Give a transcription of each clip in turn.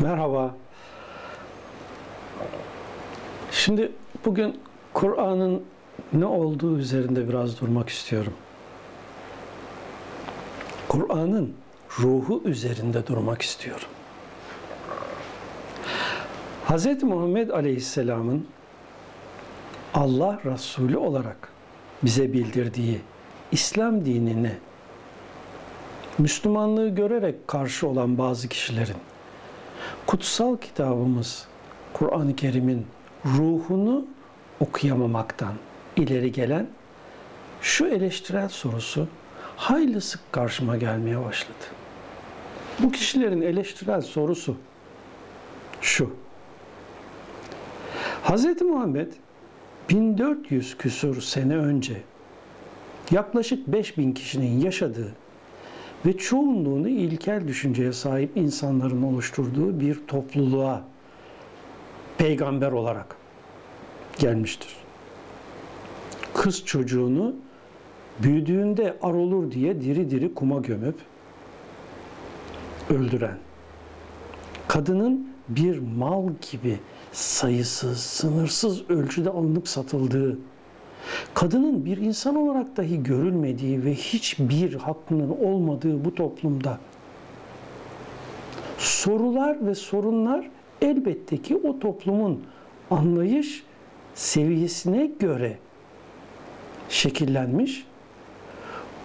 Merhaba. Şimdi bugün Kur'an'ın ne olduğu üzerinde biraz durmak istiyorum. Kur'an'ın ruhu üzerinde durmak istiyorum. Hz. Muhammed Aleyhisselam'ın Allah Resulü olarak bize bildirdiği İslam dinini Müslümanlığı görerek karşı olan bazı kişilerin kutsal kitabımız Kur'an-ı Kerim'in ruhunu okuyamamaktan ileri gelen şu eleştirel sorusu hayli sık karşıma gelmeye başladı. Bu kişilerin eleştirel sorusu şu. Hz. Muhammed 1400 küsur sene önce yaklaşık 5000 kişinin yaşadığı ve çoğunluğunu ilkel düşünceye sahip insanların oluşturduğu bir topluluğa peygamber olarak gelmiştir. Kız çocuğunu büyüdüğünde ar olur diye diri diri kuma gömüp öldüren, kadının bir mal gibi sayısız, sınırsız ölçüde alınıp satıldığı, kadının bir insan olarak dahi görülmediği ve hiçbir hakkının olmadığı bu toplumda sorular ve sorunlar elbette ki o toplumun anlayış seviyesine göre şekillenmiş.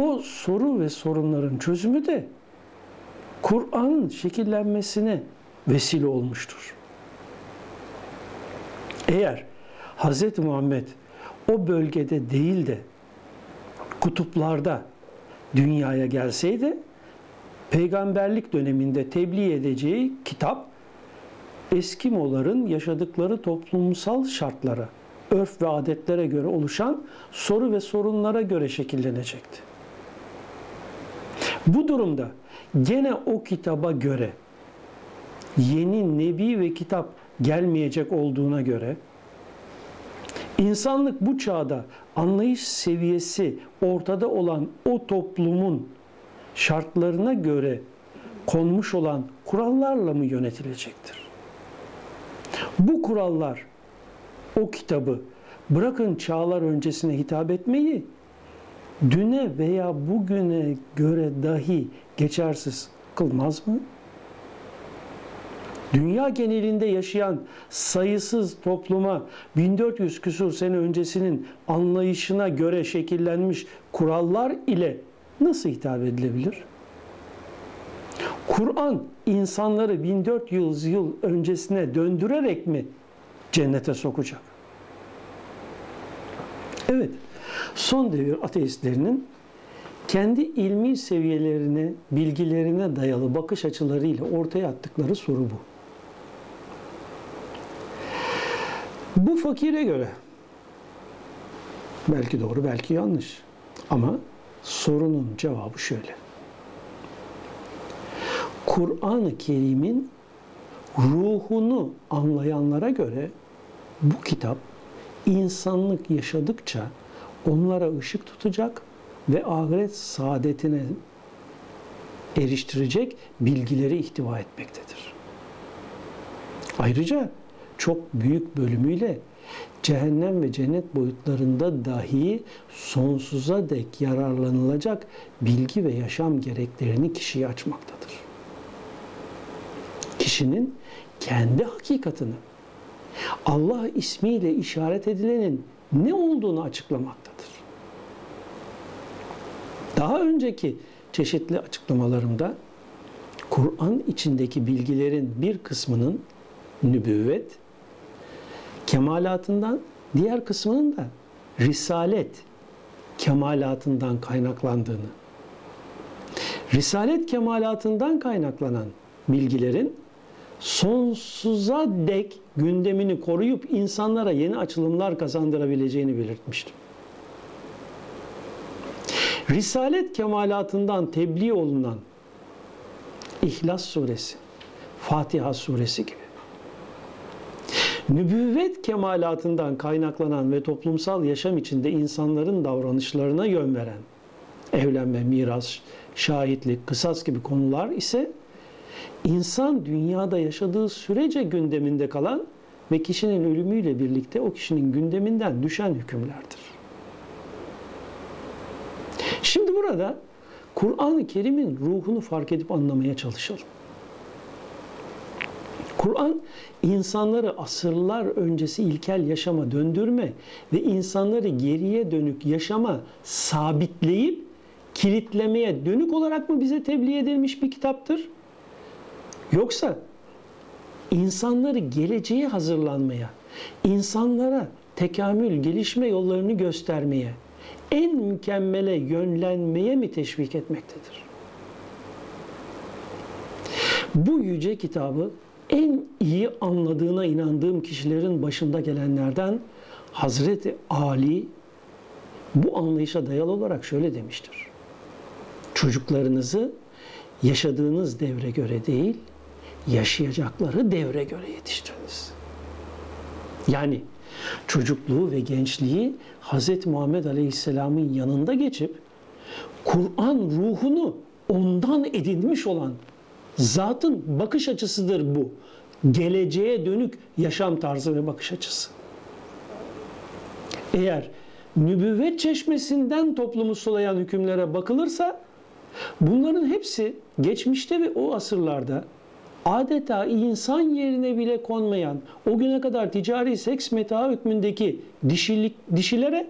O soru ve sorunların çözümü de Kur'an'ın şekillenmesine vesile olmuştur. Eğer Hz. Muhammed o bölgede değil de kutuplarda dünyaya gelseydi peygamberlik döneminde tebliğ edeceği kitap Eskimoların yaşadıkları toplumsal şartlara, örf ve adetlere göre oluşan soru ve sorunlara göre şekillenecekti. Bu durumda gene o kitaba göre yeni nebi ve kitap gelmeyecek olduğuna göre İnsanlık bu çağda anlayış seviyesi ortada olan o toplumun şartlarına göre konmuş olan kurallarla mı yönetilecektir? Bu kurallar o kitabı bırakın çağlar öncesine hitap etmeyi düne veya bugüne göre dahi geçersiz kılmaz mı? Dünya genelinde yaşayan sayısız topluma 1400 küsur sene öncesinin anlayışına göre şekillenmiş kurallar ile nasıl hitap edilebilir? Kur'an insanları 1400 yıl öncesine döndürerek mi cennete sokacak? Evet, son devir ateistlerinin kendi ilmi seviyelerine, bilgilerine dayalı bakış açılarıyla ortaya attıkları soru bu. Bu fakire göre belki doğru belki yanlış ama sorunun cevabı şöyle. Kur'an-ı Kerim'in ruhunu anlayanlara göre bu kitap insanlık yaşadıkça onlara ışık tutacak ve ahiret saadetine eriştirecek bilgileri ihtiva etmektedir. Ayrıca çok büyük bölümüyle cehennem ve cennet boyutlarında dahi sonsuza dek yararlanılacak bilgi ve yaşam gereklerini kişiye açmaktadır. Kişinin kendi hakikatini Allah ismiyle işaret edilenin ne olduğunu açıklamaktadır. Daha önceki çeşitli açıklamalarımda Kur'an içindeki bilgilerin bir kısmının nübüvvet, kemalatından, diğer kısmının da risalet kemalatından kaynaklandığını, risalet kemalatından kaynaklanan bilgilerin sonsuza dek gündemini koruyup insanlara yeni açılımlar kazandırabileceğini belirtmiştim. Risalet kemalatından tebliğ olunan İhlas suresi, Fatiha suresi gibi nübüvvet kemalatından kaynaklanan ve toplumsal yaşam içinde insanların davranışlarına yön veren evlenme, miras, şahitlik, kısas gibi konular ise insan dünyada yaşadığı sürece gündeminde kalan ve kişinin ölümüyle birlikte o kişinin gündeminden düşen hükümlerdir. Şimdi burada Kur'an-ı Kerim'in ruhunu fark edip anlamaya çalışalım. Kur'an insanları asırlar öncesi ilkel yaşama döndürme ve insanları geriye dönük yaşama sabitleyip kilitlemeye dönük olarak mı bize tebliğ edilmiş bir kitaptır? Yoksa insanları geleceğe hazırlanmaya, insanlara tekamül, gelişme yollarını göstermeye, en mükemmele yönlenmeye mi teşvik etmektedir? Bu yüce kitabı en iyi anladığına inandığım kişilerin başında gelenlerden Hazreti Ali bu anlayışa dayalı olarak şöyle demiştir. Çocuklarınızı yaşadığınız devre göre değil, yaşayacakları devre göre yetiştiriniz. Yani çocukluğu ve gençliği Hz. Muhammed Aleyhisselam'ın yanında geçip Kur'an ruhunu ondan edinmiş olan zatın bakış açısıdır bu. Geleceğe dönük yaşam tarzı ve bakış açısı. Eğer nübüvvet çeşmesinden toplumu sulayan hükümlere bakılırsa bunların hepsi geçmişte ve o asırlarda adeta insan yerine bile konmayan o güne kadar ticari seks meta hükmündeki dişilik, dişilere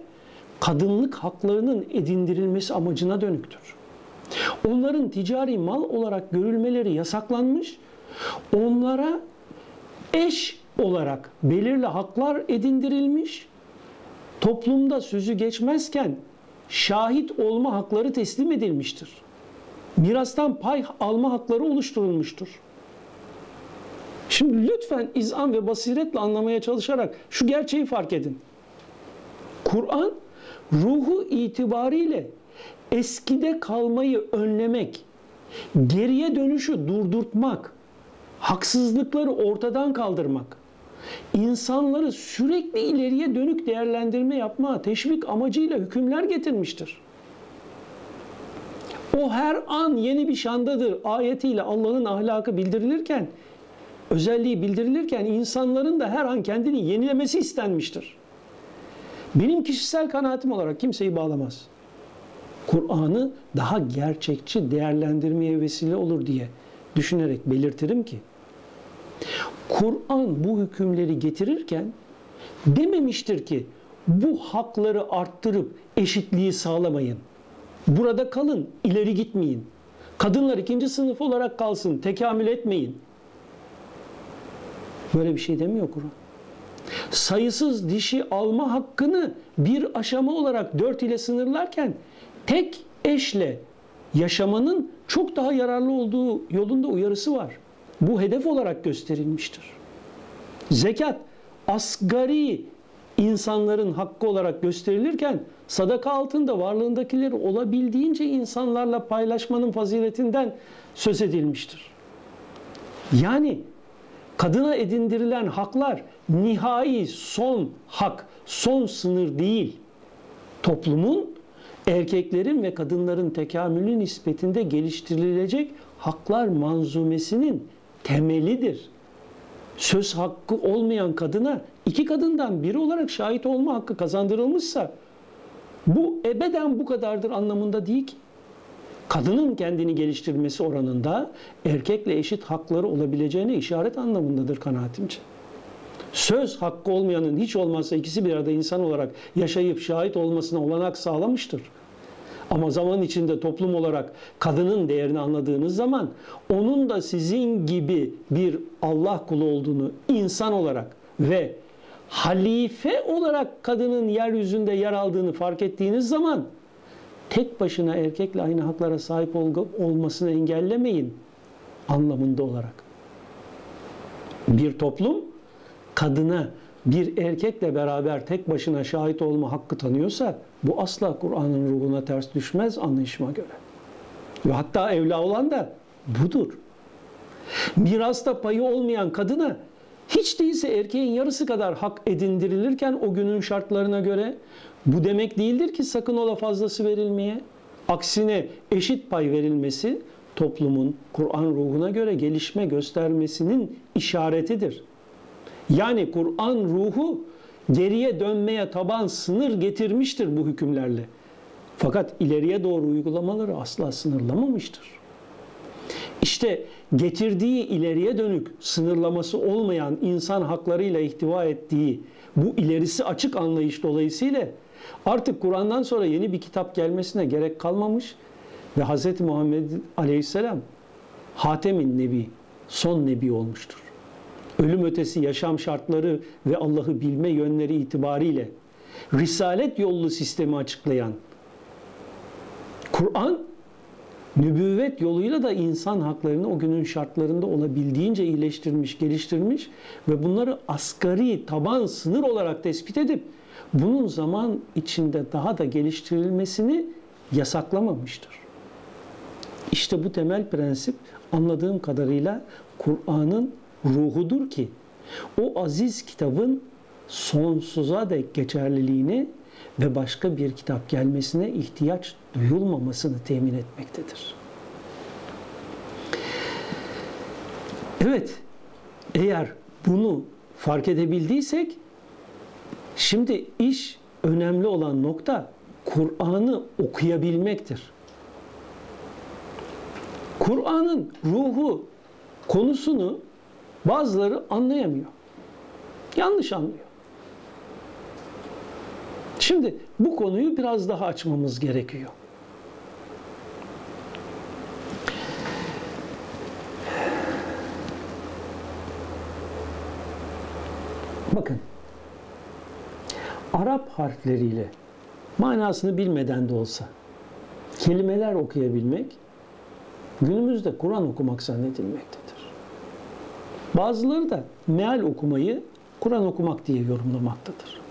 kadınlık haklarının edindirilmesi amacına dönüktür. Onların ticari mal olarak görülmeleri yasaklanmış, onlara eş olarak belirli haklar edindirilmiş, toplumda sözü geçmezken şahit olma hakları teslim edilmiştir. Mirastan pay alma hakları oluşturulmuştur. Şimdi lütfen izan ve basiretle anlamaya çalışarak şu gerçeği fark edin. Kur'an ruhu itibariyle eskide kalmayı önlemek, geriye dönüşü durdurtmak, haksızlıkları ortadan kaldırmak, insanları sürekli ileriye dönük değerlendirme yapma, teşvik amacıyla hükümler getirmiştir. O her an yeni bir şandadır ayetiyle Allah'ın ahlakı bildirilirken, özelliği bildirilirken insanların da her an kendini yenilemesi istenmiştir. Benim kişisel kanaatim olarak kimseyi bağlamaz. Kur'an'ı daha gerçekçi değerlendirmeye vesile olur diye düşünerek belirtirim ki Kur'an bu hükümleri getirirken dememiştir ki bu hakları arttırıp eşitliği sağlamayın. Burada kalın, ileri gitmeyin. Kadınlar ikinci sınıf olarak kalsın, tekamül etmeyin. Böyle bir şey demiyor Kur'an. Sayısız dişi alma hakkını bir aşama olarak dört ile sınırlarken tek eşle yaşamanın çok daha yararlı olduğu yolunda uyarısı var. Bu hedef olarak gösterilmiştir. Zekat asgari insanların hakkı olarak gösterilirken sadaka altında varlığındakileri olabildiğince insanlarla paylaşmanın faziletinden söz edilmiştir. Yani kadına edindirilen haklar nihai son hak, son sınır değil. Toplumun erkeklerin ve kadınların tekamülü nispetinde geliştirilecek haklar manzumesinin temelidir. Söz hakkı olmayan kadına iki kadından biri olarak şahit olma hakkı kazandırılmışsa bu ebeden bu kadardır anlamında değil ki. Kadının kendini geliştirmesi oranında erkekle eşit hakları olabileceğine işaret anlamındadır kanaatimce. Söz hakkı olmayanın hiç olmazsa ikisi bir arada insan olarak yaşayıp şahit olmasına olanak sağlamıştır. Ama zaman içinde toplum olarak kadının değerini anladığınız zaman onun da sizin gibi bir Allah kulu olduğunu insan olarak ve halife olarak kadının yeryüzünde yer aldığını fark ettiğiniz zaman tek başına erkekle aynı haklara sahip olmasını engellemeyin anlamında olarak. Bir toplum kadına bir erkekle beraber tek başına şahit olma hakkı tanıyorsa bu asla Kur'an'ın ruhuna ters düşmez anlayışıma göre. Ve hatta evla olan da budur. Mirasta payı olmayan kadına hiç değilse erkeğin yarısı kadar hak edindirilirken o günün şartlarına göre bu demek değildir ki sakın ola fazlası verilmeye. Aksine eşit pay verilmesi toplumun Kur'an ruhuna göre gelişme göstermesinin işaretidir. Yani Kur'an ruhu geriye dönmeye taban sınır getirmiştir bu hükümlerle. Fakat ileriye doğru uygulamaları asla sınırlamamıştır. İşte getirdiği ileriye dönük sınırlaması olmayan insan haklarıyla ihtiva ettiği bu ilerisi açık anlayış dolayısıyla artık Kur'an'dan sonra yeni bir kitap gelmesine gerek kalmamış ve Hz. Muhammed Aleyhisselam Hatemin Nebi, son Nebi olmuştur. Ölüm ötesi yaşam şartları ve Allah'ı bilme yönleri itibariyle Risalet yollu sistemi açıklayan Kur'an nübüvvet yoluyla da insan haklarını o günün şartlarında olabildiğince iyileştirmiş, geliştirmiş ve bunları asgari taban sınır olarak tespit edip bunun zaman içinde daha da geliştirilmesini yasaklamamıştır. İşte bu temel prensip anladığım kadarıyla Kur'an'ın ruhudur ki o aziz kitabın sonsuza dek geçerliliğini ve başka bir kitap gelmesine ihtiyaç duyulmamasını temin etmektedir. Evet, eğer bunu fark edebildiysek şimdi iş önemli olan nokta Kur'an'ı okuyabilmektir. Kur'an'ın ruhu konusunu bazıları anlayamıyor. Yanlış anlıyor. Şimdi bu konuyu biraz daha açmamız gerekiyor. Bakın. Arap harfleriyle manasını bilmeden de olsa kelimeler okuyabilmek günümüzde Kur'an okumak zannedilmektedir. Bazıları da meal okumayı Kur'an okumak diye yorumlamaktadır.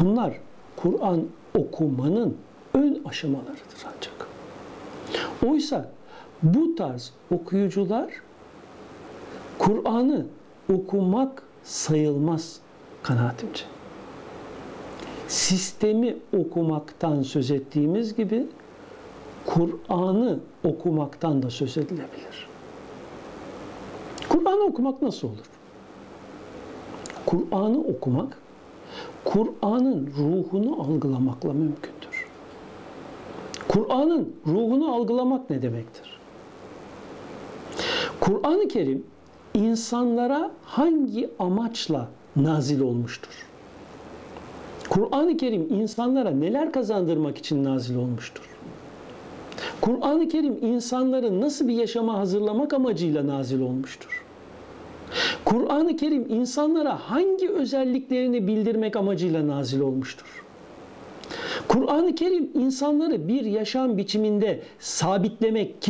Bunlar Kur'an okumanın ön aşamalarıdır ancak. Oysa bu tarz okuyucular Kur'an'ı okumak sayılmaz kanaatimce. Sistemi okumaktan söz ettiğimiz gibi Kur'an'ı okumaktan da söz edilebilir. Kur'an'ı okumak nasıl olur? Kur'an'ı okumak, Kur'an'ın ruhunu algılamakla mümkündür. Kur'an'ın ruhunu algılamak ne demektir? Kur'an-ı Kerim insanlara hangi amaçla nazil olmuştur? Kur'an-ı Kerim insanlara neler kazandırmak için nazil olmuştur? Kur'an-ı Kerim insanları nasıl bir yaşama hazırlamak amacıyla nazil olmuştur? Kur'an-ı Kerim insanlara hangi özelliklerini bildirmek amacıyla nazil olmuştur? Kur'an-ı Kerim insanları bir yaşam biçiminde sabitlemek,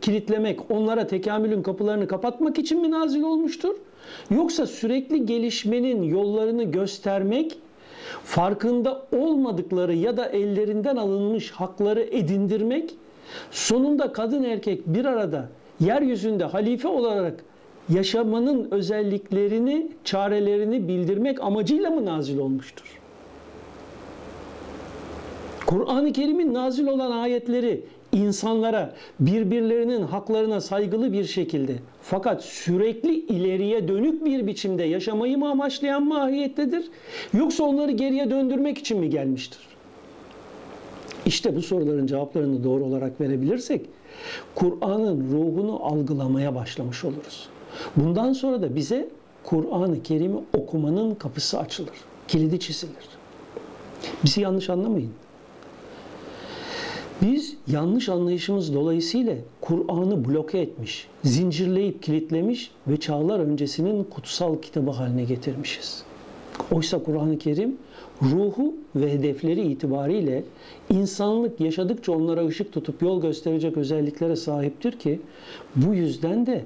kilitlemek, onlara tekamülün kapılarını kapatmak için mi nazil olmuştur? Yoksa sürekli gelişmenin yollarını göstermek, farkında olmadıkları ya da ellerinden alınmış hakları edindirmek, sonunda kadın erkek bir arada yeryüzünde halife olarak yaşamanın özelliklerini, çarelerini bildirmek amacıyla mı nazil olmuştur? Kur'an-ı Kerim'in nazil olan ayetleri insanlara birbirlerinin haklarına saygılı bir şekilde fakat sürekli ileriye dönük bir biçimde yaşamayı mı amaçlayan mahiyettedir? Yoksa onları geriye döndürmek için mi gelmiştir? İşte bu soruların cevaplarını doğru olarak verebilirsek Kur'an'ın ruhunu algılamaya başlamış oluruz. Bundan sonra da bize Kur'an-ı Kerim'i okumanın kapısı açılır, kilidi çizilir. Bizi yanlış anlamayın. Biz yanlış anlayışımız dolayısıyla Kur'an'ı bloke etmiş, zincirleyip kilitlemiş ve çağlar öncesinin kutsal kitabı haline getirmişiz. Oysa Kur'an-ı Kerim ruhu ve hedefleri itibariyle insanlık yaşadıkça onlara ışık tutup yol gösterecek özelliklere sahiptir ki bu yüzden de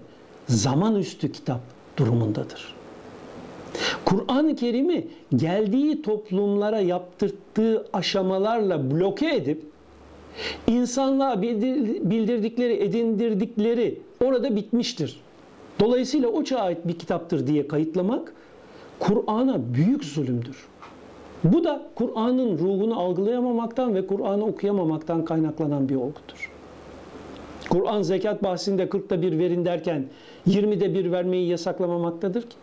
zaman üstü kitap durumundadır. Kur'an-ı Kerim'i geldiği toplumlara yaptırttığı aşamalarla bloke edip insanlığa bildirdikleri, edindirdikleri orada bitmiştir. Dolayısıyla o çağa ait bir kitaptır diye kayıtlamak Kur'an'a büyük zulümdür. Bu da Kur'an'ın ruhunu algılayamamaktan ve Kur'an'ı okuyamamaktan kaynaklanan bir olgudur. Kur'an zekat bahsinde 40'ta bir verin derken 20'de bir vermeyi yasaklamamaktadır ki.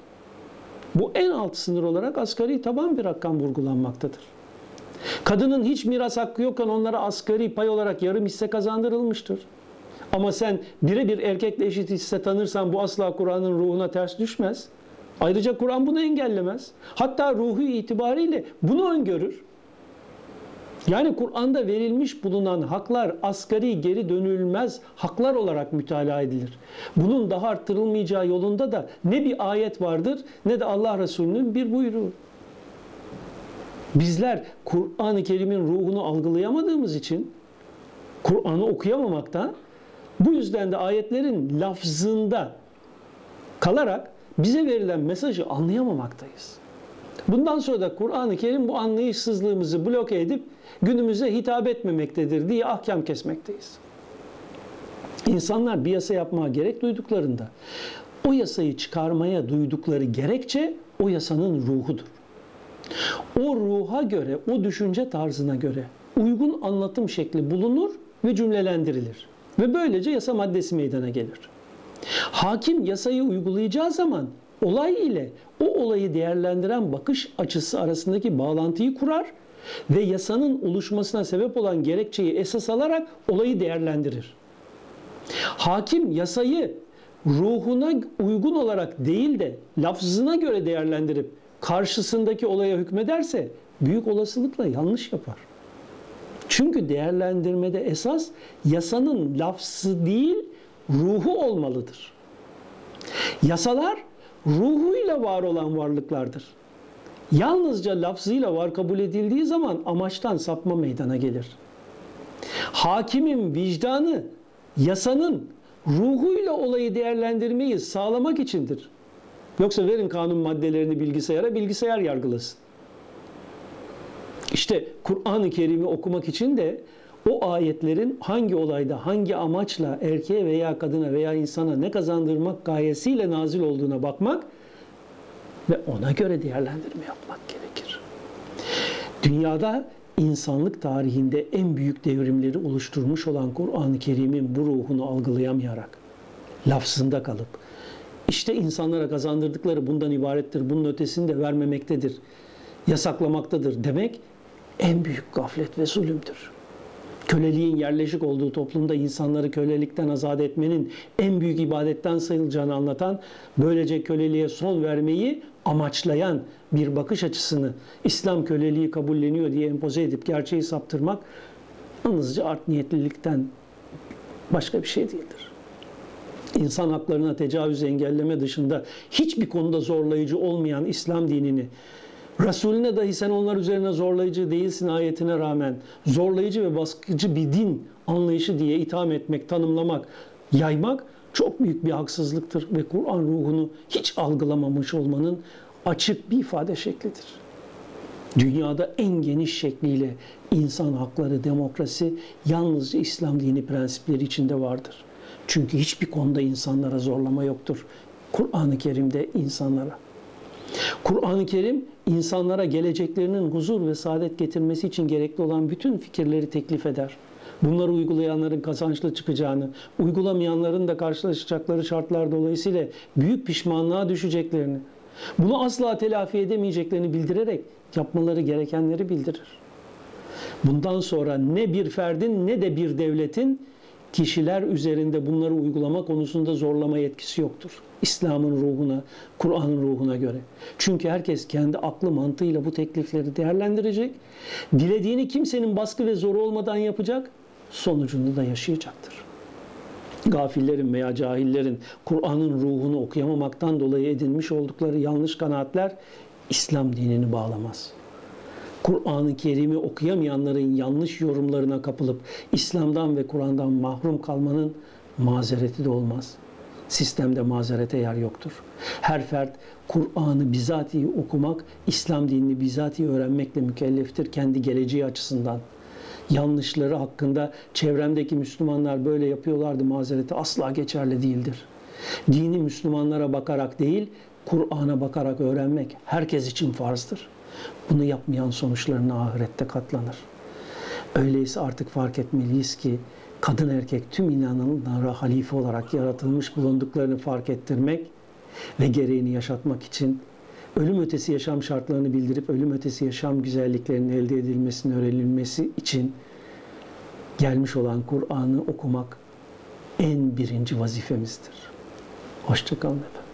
Bu en alt sınır olarak asgari taban bir rakam vurgulanmaktadır. Kadının hiç miras hakkı yokken onlara asgari pay olarak yarım hisse kazandırılmıştır. Ama sen birebir erkekle eşit hisse tanırsan bu asla Kur'an'ın ruhuna ters düşmez. Ayrıca Kur'an bunu engellemez. Hatta ruhu itibariyle bunu öngörür. Yani Kur'an'da verilmiş bulunan haklar asgari geri dönülmez haklar olarak mütalaa edilir. Bunun daha arttırılmayacağı yolunda da ne bir ayet vardır ne de Allah Resulü'nün bir buyruğu. Bizler Kur'an-ı Kerim'in ruhunu algılayamadığımız için Kur'an'ı okuyamamakta bu yüzden de ayetlerin lafzında kalarak bize verilen mesajı anlayamamaktayız. Bundan sonra da Kur'an-ı Kerim bu anlayışsızlığımızı bloke edip günümüze hitap etmemektedir diye ahkam kesmekteyiz. İnsanlar bir yasa yapmaya gerek duyduklarında o yasayı çıkarmaya duydukları gerekçe o yasanın ruhudur. O ruha göre, o düşünce tarzına göre uygun anlatım şekli bulunur ve cümlelendirilir. Ve böylece yasa maddesi meydana gelir. Hakim yasayı uygulayacağı zaman olay ile o olayı değerlendiren bakış açısı arasındaki bağlantıyı kurar ve yasanın oluşmasına sebep olan gerekçeyi esas alarak olayı değerlendirir. Hakim yasayı ruhuna uygun olarak değil de lafzına göre değerlendirip karşısındaki olaya hükmederse büyük olasılıkla yanlış yapar. Çünkü değerlendirmede esas yasanın lafzı değil ruhu olmalıdır. Yasalar ruhuyla var olan varlıklardır. Yalnızca lafzıyla var kabul edildiği zaman amaçtan sapma meydana gelir. Hakimin vicdanı yasanın ruhuyla olayı değerlendirmeyi sağlamak içindir. Yoksa verin kanun maddelerini bilgisayara, bilgisayar yargılasın. İşte Kur'an-ı Kerim'i okumak için de o ayetlerin hangi olayda, hangi amaçla erkeğe veya kadına veya insana ne kazandırmak gayesiyle nazil olduğuna bakmak ve ona göre değerlendirme yapmak gerekir. Dünyada insanlık tarihinde en büyük devrimleri oluşturmuş olan Kur'an-ı Kerim'in bu ruhunu algılayamayarak, lafzında kalıp, işte insanlara kazandırdıkları bundan ibarettir, bunun ötesini de vermemektedir, yasaklamaktadır demek en büyük gaflet ve zulümdür. Köleliğin yerleşik olduğu toplumda insanları kölelikten azat etmenin en büyük ibadetten sayılacağını anlatan, böylece köleliğe son vermeyi amaçlayan bir bakış açısını İslam köleliği kabulleniyor diye empoze edip gerçeği saptırmak yalnızca art niyetlilikten başka bir şey değildir. İnsan haklarına tecavüz engelleme dışında hiçbir konuda zorlayıcı olmayan İslam dinini Resulüne dahi sen onlar üzerine zorlayıcı değilsin ayetine rağmen zorlayıcı ve baskıcı bir din anlayışı diye itham etmek, tanımlamak, yaymak çok büyük bir haksızlıktır ve Kur'an ruhunu hiç algılamamış olmanın açık bir ifade şeklidir. Dünyada en geniş şekliyle insan hakları, demokrasi yalnızca İslam dini prensipleri içinde vardır. Çünkü hiçbir konuda insanlara zorlama yoktur. Kur'an-ı Kerim'de insanlara. Kur'an-ı Kerim insanlara geleceklerinin huzur ve saadet getirmesi için gerekli olan bütün fikirleri teklif eder. Bunları uygulayanların kazançlı çıkacağını, uygulamayanların da karşılaşacakları şartlar dolayısıyla büyük pişmanlığa düşeceklerini, bunu asla telafi edemeyeceklerini bildirerek yapmaları gerekenleri bildirir. Bundan sonra ne bir ferdin ne de bir devletin kişiler üzerinde bunları uygulama konusunda zorlama yetkisi yoktur. İslam'ın ruhuna, Kur'an'ın ruhuna göre. Çünkü herkes kendi aklı mantığıyla bu teklifleri değerlendirecek. Dilediğini kimsenin baskı ve zoru olmadan yapacak. Sonucunu da yaşayacaktır. Gafillerin veya cahillerin Kur'an'ın ruhunu okuyamamaktan dolayı edinmiş oldukları yanlış kanaatler İslam dinini bağlamaz. Kur'an-ı Kerim'i okuyamayanların yanlış yorumlarına kapılıp İslam'dan ve Kur'an'dan mahrum kalmanın mazereti de olmaz. Sistemde mazerete yer yoktur. Her fert Kur'an'ı bizatihi okumak, İslam dinini bizatihi öğrenmekle mükelleftir kendi geleceği açısından. Yanlışları hakkında çevremdeki Müslümanlar böyle yapıyorlardı mazereti asla geçerli değildir. Dini Müslümanlara bakarak değil, Kur'an'a bakarak öğrenmek herkes için farzdır. Bunu yapmayan sonuçlarına ahirette katlanır. Öyleyse artık fark etmeliyiz ki kadın erkek tüm inananlara halife olarak yaratılmış bulunduklarını fark ettirmek ve gereğini yaşatmak için ölüm ötesi yaşam şartlarını bildirip ölüm ötesi yaşam güzelliklerinin elde edilmesinin öğrenilmesi için gelmiş olan Kur'an'ı okumak en birinci vazifemizdir. Hoşçakalın efendim.